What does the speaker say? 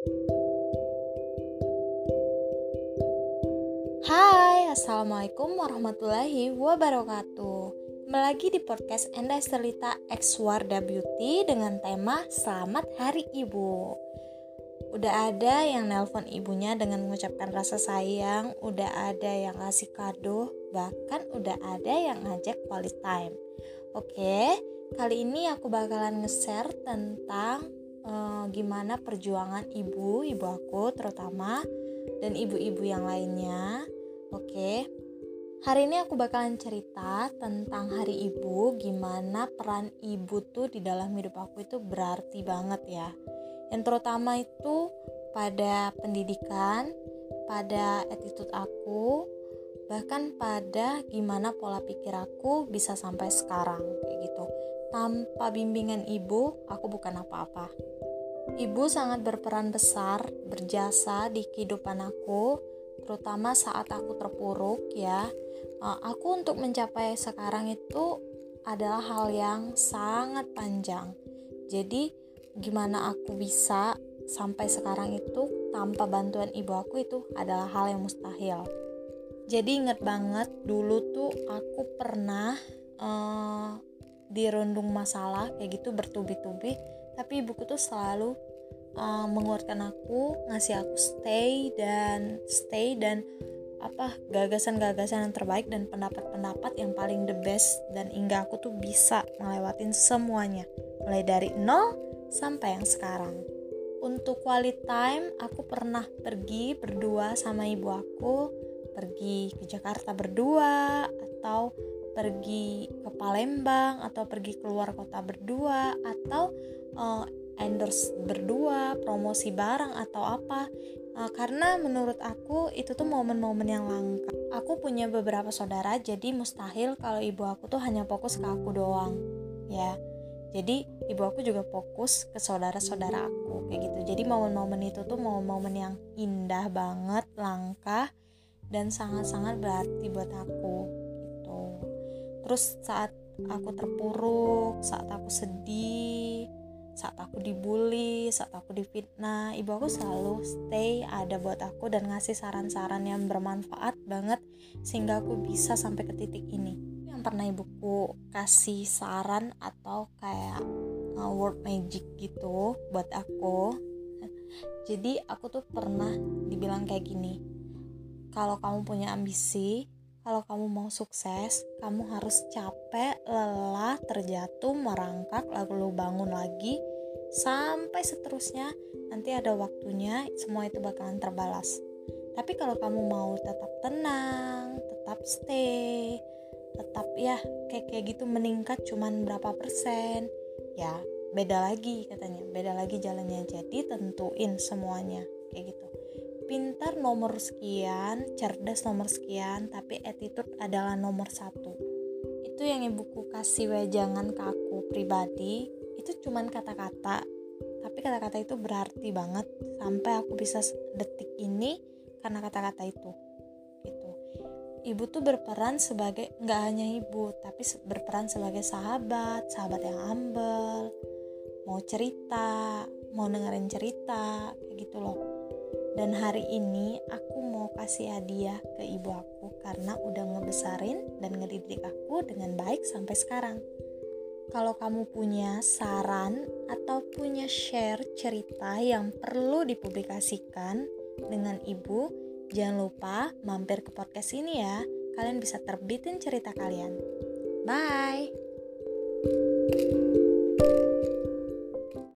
Hai, Assalamualaikum warahmatullahi wabarakatuh. Kembali lagi di podcast Enda Estelita X Warda Beauty dengan tema Selamat Hari Ibu. Udah ada yang nelpon ibunya dengan mengucapkan rasa sayang Udah ada yang ngasih kado Bahkan udah ada yang ngajak quality time. Oke, kali ini aku bakalan nge-share tentang uh, gimana perjuangan ibu, ibu aku terutama dan ibu-ibu yang lainnya. Oke. Hari ini aku bakalan cerita tentang Hari Ibu, gimana peran ibu tuh di dalam hidup aku itu berarti banget ya. Yang terutama itu pada pendidikan, pada attitude aku, bahkan pada gimana pola pikir aku bisa sampai sekarang kayak gitu. Tanpa bimbingan ibu, aku bukan apa-apa. Ibu sangat berperan besar, berjasa di kehidupan aku, terutama saat aku terpuruk ya. Eh, aku untuk mencapai sekarang itu adalah hal yang sangat panjang. Jadi, gimana aku bisa sampai sekarang itu tanpa bantuan ibu aku itu adalah hal yang mustahil. Jadi inget banget dulu tuh aku pernah uh, dirundung masalah kayak gitu bertubi-tubi. Tapi ibuku tuh selalu uh, menguatkan aku ngasih aku stay dan stay dan apa gagasan-gagasan yang terbaik dan pendapat-pendapat yang paling the best. Dan hingga aku tuh bisa melewatin semuanya mulai dari nol sampai yang sekarang. Untuk quality time aku pernah pergi berdua sama ibu aku. Pergi ke Jakarta berdua atau pergi ke Palembang atau pergi keluar kota berdua atau uh, endorse berdua, promosi barang atau apa. Uh, karena menurut aku itu tuh momen-momen yang langka. Aku punya beberapa saudara, jadi mustahil kalau ibu aku tuh hanya fokus ke aku doang, ya. Jadi ibu aku juga fokus ke saudara-saudara aku kayak gitu. Jadi momen-momen itu tuh momen-momen yang indah banget, langka dan sangat-sangat berarti buat aku terus saat aku terpuruk saat aku sedih saat aku dibully, saat aku difitnah, ibu aku selalu stay ada buat aku dan ngasih saran-saran yang bermanfaat banget sehingga aku bisa sampai ke titik ini. Yang pernah ibuku kasih saran atau kayak uh, word magic gitu buat aku. Jadi aku tuh pernah dibilang kayak gini. Kalau kamu punya ambisi, kalau kamu mau sukses, kamu harus capek, lelah, terjatuh, merangkak, lalu bangun lagi, sampai seterusnya. Nanti ada waktunya, semua itu bakalan terbalas. Tapi kalau kamu mau tetap tenang, tetap stay, tetap ya kayak kayak gitu meningkat cuman berapa persen, ya beda lagi katanya, beda lagi jalannya. Jadi tentuin semuanya kayak gitu pintar nomor sekian, cerdas nomor sekian, tapi attitude adalah nomor satu. Itu yang ibuku kasih wejangan ke aku pribadi, itu cuman kata-kata, tapi kata-kata itu berarti banget sampai aku bisa detik ini karena kata-kata itu. Gitu. Ibu tuh berperan sebagai nggak hanya ibu, tapi berperan sebagai sahabat, sahabat yang humble, mau cerita, mau dengerin cerita, kayak gitu loh dan hari ini aku mau kasih hadiah ke ibu aku karena udah ngebesarin dan ngedidik aku dengan baik sampai sekarang. Kalau kamu punya saran atau punya share cerita yang perlu dipublikasikan dengan ibu, jangan lupa mampir ke podcast ini ya. Kalian bisa terbitin cerita kalian. Bye.